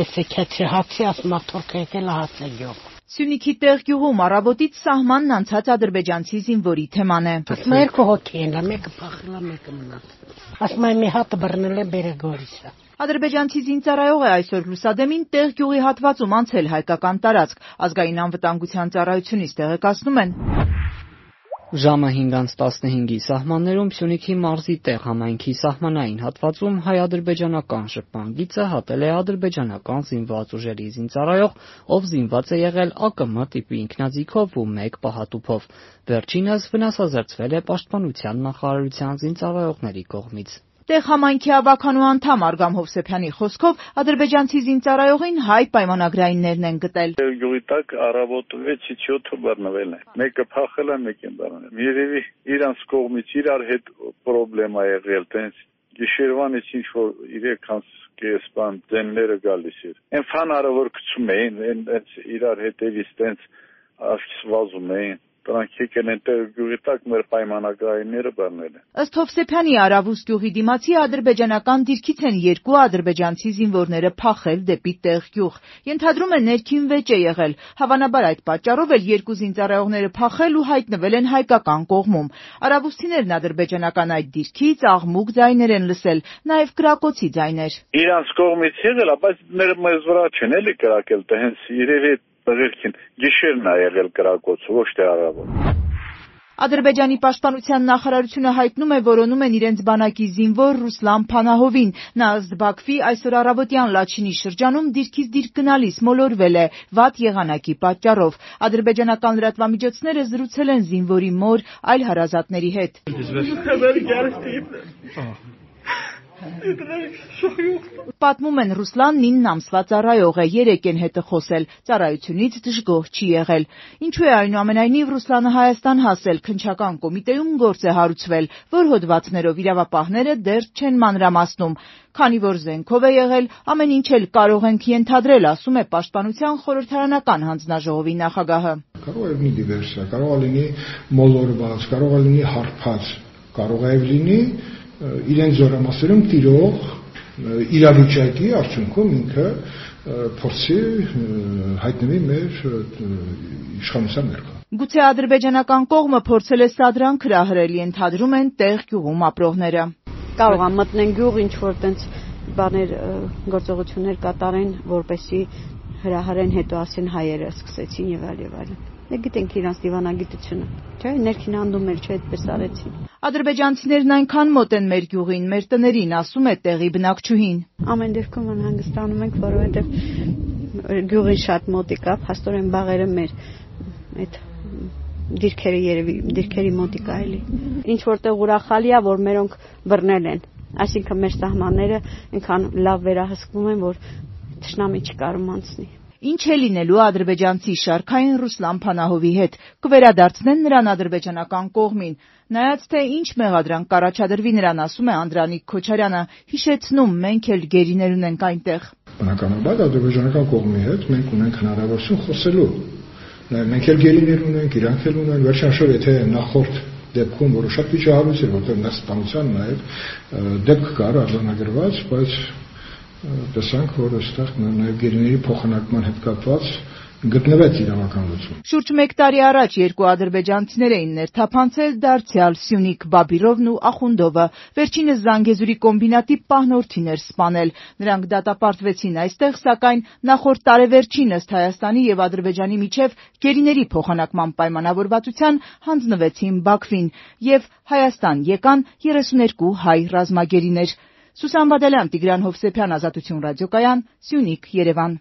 Մեսեքեցի հացի ասում թուրքը եկել հաց է գյուղ։ Սյունիքի տեղ գյուղում առավոտից սահմանն անցած ադրբեջանցի զինվորի թեման է։ Ասում է երկու հոգի են, մեկը փախել է, մեկը մնաց։ Ասում է մի հատ բռնել է Բերեգորիսը։ Ադրբեջանցի զինծառայող է այսօր Լուսադեմին տեղ գյուղի հատվածում անցել հայկական տարածք։ Ազգային անվտանգության ծառայությունից տեղեկացնում են, Ժամը 5:15-ի սահմաններում Սյունիքի մարզի տեղ համայնքի սահմանային հատվածում հայ-ադրբեջանական շփման գիծը հատել է ադրբեջանական զինված ուժերի զինծառայող, ով զինված է եղել ԱԿՄ տիպի ինքնաձիգով ու մեկ պահատուփով։ Վերջինս վնասազերծվել է Պաշտպանության նախարարության զինծառայողների կողմից։ Տեղ համայնքի ավականու անդամ Արգամ Հովսեփյանի խոսքով ադրբեջանցի զինծառայողին հայ պայմանագրայիններն են գտել։ Գյուղի տակ առավոտ 6-ից 7-ը բռնվել են։ Մեկը փախել է, մեկին բռնել։ Երևի իրանց կողմից իրար հետ խնդրեմա եղել, տենց գիշերվանից ինչ որ 3-ից կեսպան դենները գալիս էր։ Այն ֆանարը որ գցում էին, այն իրար հետևից տենց ասվազում էին Դրանք եկել են տեղ գյուղի տակ մեր պայմանագրայինները բռնել են։ Ըստ Հովսեփյանի Արավուս գյուղի դիմացի ադրբեջանական դիրքից են երկու ադրբեջանցի զինվորները փախել դեպի տեղ գյուղ։ Ենթադրում է ներքին վեճ է եղել։ Հավանաբար այդ պատճառով էլ երկու զինծառայողները փախել ու հայտնվել են հայկական կողմում։ Արավուսցիներն ադրբեջանական այդ դիրքից աղմուկ ձայներ են լսել, նաև կրակոցի ձայներ։ Իրանց կողմից եղել, բայց մեր մեզ վրա չեն էլի կրակել, դա հենց երևի տղերքին գիշերն ա եղել կրակոցը, ոչ թե առավոտ։ Ադրբեջանի պաշտպանության նախարարությունը հայտնում է որոնում են իրենց բանակի զինվոր Ռուսլան Փանահովին։ Նա ըստ Բաքվի այսօր առավոտյան Լաչինի շրջանում դիրքից դիրք գնալիս մոլորվել է վատ եղանակի պատճառով։ Ադրբեջանական լրատվամիջոցները զրուցել են զինվորի մոր, այլ հարազատների հետ։ Պատմում են Ռուսլան 9 ամսվա ծառայող է, երեք են հետը խոսել, ծառայությունից դժգոհ չի եղել։ Ինչու է այնուամենայնիվ Ռուսլանը Հայաստան հասել, քնչական կոմիտեում գործ է հարուցվել, որ հոդվածներով իրավապահները դեռ չեն մանրամասնում։ Քանի որ զենքով է եղել, ամեն ինչ էլ կարող ենք ենթադրել, ասում է Պաշտպանության խորհրդարանական հանձնաժողովի նախագահը։ Կարող է լինի դիվերսիա, կարող է լինի մոլորված, կարող է լինի հարբած, կարող է լինի իրեն զորամասերում տիրող իրավիճակի արդյունքում ինքը փորձի հայտնվի մեր իշխանության ներքո։ Գուցե ադրբեջանական կողմը փորձել է սադրանք հրահրել, ենթադրում են տեղ գյուղում ապրողները։ Կարող է մտնեն գյուղ, ինչ որ տենց բաներ գործողություններ կատարեն, որպեսի հրահարեն, հետո ասեն հայերը սկսեցին եւ այլ եւ այլն։ Դե գիտենք իրանց դիվանագիտությունը, չէ՞, ներքին անդում էլ չէ, այդպես արեցին։ Ադրբեջանցիներն այնքան մոտ են մեր գյուղին, մեր տներին, ասում է տեղի բնակչուհին։ Ամեն դեպքում անհանգստանում ենք, որովհետև գյուղին շատ մոտիկա, փաստորեն բաղերը մեր այդ դիրքերը երևի դիրքերի մոտիկա էլի։ Ինչ որտեղ ուրախալի է, որ մերոնք բռնել են։ Այսինքն մեր սահմանները այնքան լավ վերահսկվում են, որ ճշնամի չկարում անցնի։ Ինչ է լինելու ադրբեջանցի շարքային Ռուսլան Փանահովի հետ։ Կվերադարձնեն նրան ադրբեջանական կողմին։ Նայած թե ինչ մեղադրանք կառաջադրվի նրան, ասում է Անդրանիկ Քոչարյանը, հիշեցնում մենք էլ գերիներ ունենք այնտեղ։ Բնականաբար ադրբեջանական կողմի հետ մենք ունենք հնարավորություն խոսելու։ Նաև մենք էլ գերիներ ունենք, իրանք էլ ունեն, վերջնաշոր եթե նախորդ դեպքում որը շատ վիճահարույց էր, որտեղ նստանության նաև դեպք կար արձանագրված, բայց տեսանք, որ այստեղ նաև գերիների փոխանակման հետ կապված գտնվեց իրավական լուծում։ Շուրջ 1 տարի առաջ երկու ադրբեջանցիներ էին ներթափանցել դարձյալ Սյունիք Բաբիրովն ու Ախունդովը։ Վերջինս Զանգեզուրի կոմբինատի պահնորդին էր սպանել։ Նրանք դատապարտվեցին այստեղ, սակայն նախորդ տարեվերջին ըստ Հայաստանի եւ Ադրբեջանի միջև գերիների փոխանակման պայմանավորվածության հանձնվեցին Բաքվին եւ Հայաստան եկան 32 հայ ռազմագերիներ։ Սուսան Բադալյան, Տիգրան Հովսեփյան, Ազատություն ռադիոկայան, Սյունիք, Երևան։